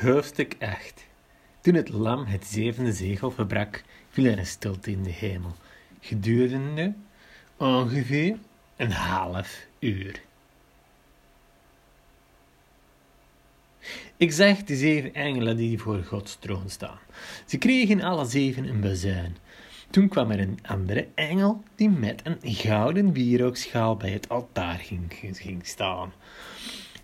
Hoofdstuk 8 Toen het lam het zevende zegel verbrak, viel er een stilte in de hemel, gedurende ongeveer een half uur. Ik zag de zeven engelen die voor Gods troon staan. Ze kregen alle zeven een bezuin. Toen kwam er een andere engel die met een gouden wierookschaal bij het altaar ging, ging staan.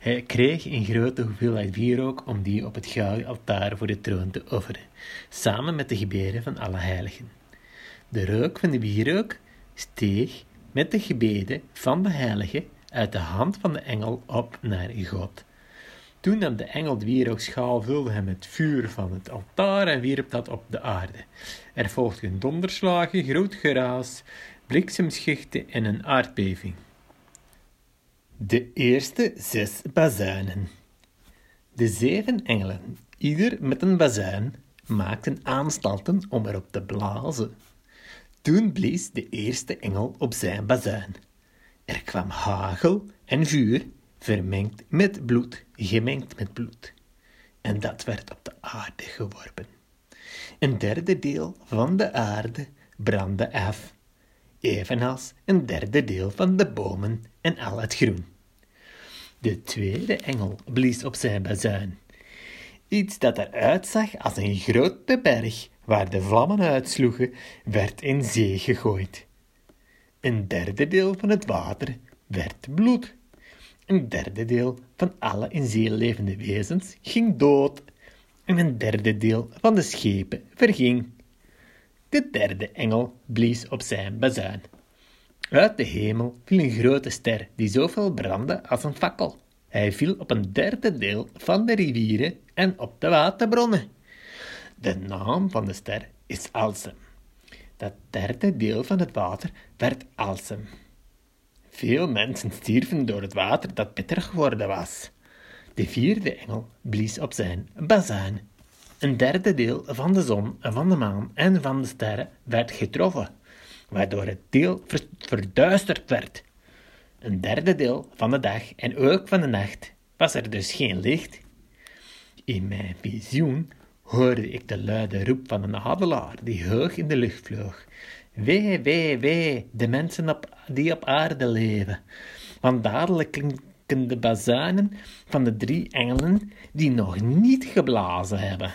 Hij kreeg een grote hoeveelheid wierook om die op het gouden altaar voor de troon te offeren, samen met de gebeden van alle heiligen. De rook van de wierook steeg met de gebeden van de heiligen uit de hand van de engel op naar God. Toen nam de engel de wierookschaal, vulde hem met vuur van het altaar en wierp dat op de aarde. Er volgden donderslagen, groot geraas, bliksemschichten en een aardbeving. De eerste zes bazuinen. De zeven engelen, ieder met een bazuin, maakten aanstalten om erop te blazen. Toen blies de eerste engel op zijn bazuin. Er kwam hagel en vuur, vermengd met bloed, gemengd met bloed. En dat werd op de aarde geworpen. Een derde deel van de aarde brandde af, evenals een derde deel van de bomen en al het groen. De tweede engel blies op zijn bazuin. Iets dat eruit zag als een grote berg waar de vlammen uitsloegen, werd in zee gegooid. Een derde deel van het water werd bloed. Een derde deel van alle in zee levende wezens ging dood. En een derde deel van de schepen verging. De derde engel blies op zijn bazuin. Uit de hemel viel een grote ster die zoveel brandde als een fakkel. Hij viel op een derde deel van de rivieren en op de waterbronnen. De naam van de ster is Alsem. Dat derde deel van het water werd Alsem. Veel mensen stierven door het water dat bitter geworden was. De vierde engel blies op zijn bazuin. Een derde deel van de zon, van de maan en van de sterren werd getroffen waardoor het deel verduisterd werd. Een derde deel van de dag en ook van de nacht was er dus geen licht. In mijn visioen hoorde ik de luide roep van een adelaar die hoog in de lucht vloog. Wee, wee, wee, de mensen op, die op aarde leven. Want dadelijk klinken de bazuinen van de drie engelen die nog niet geblazen hebben.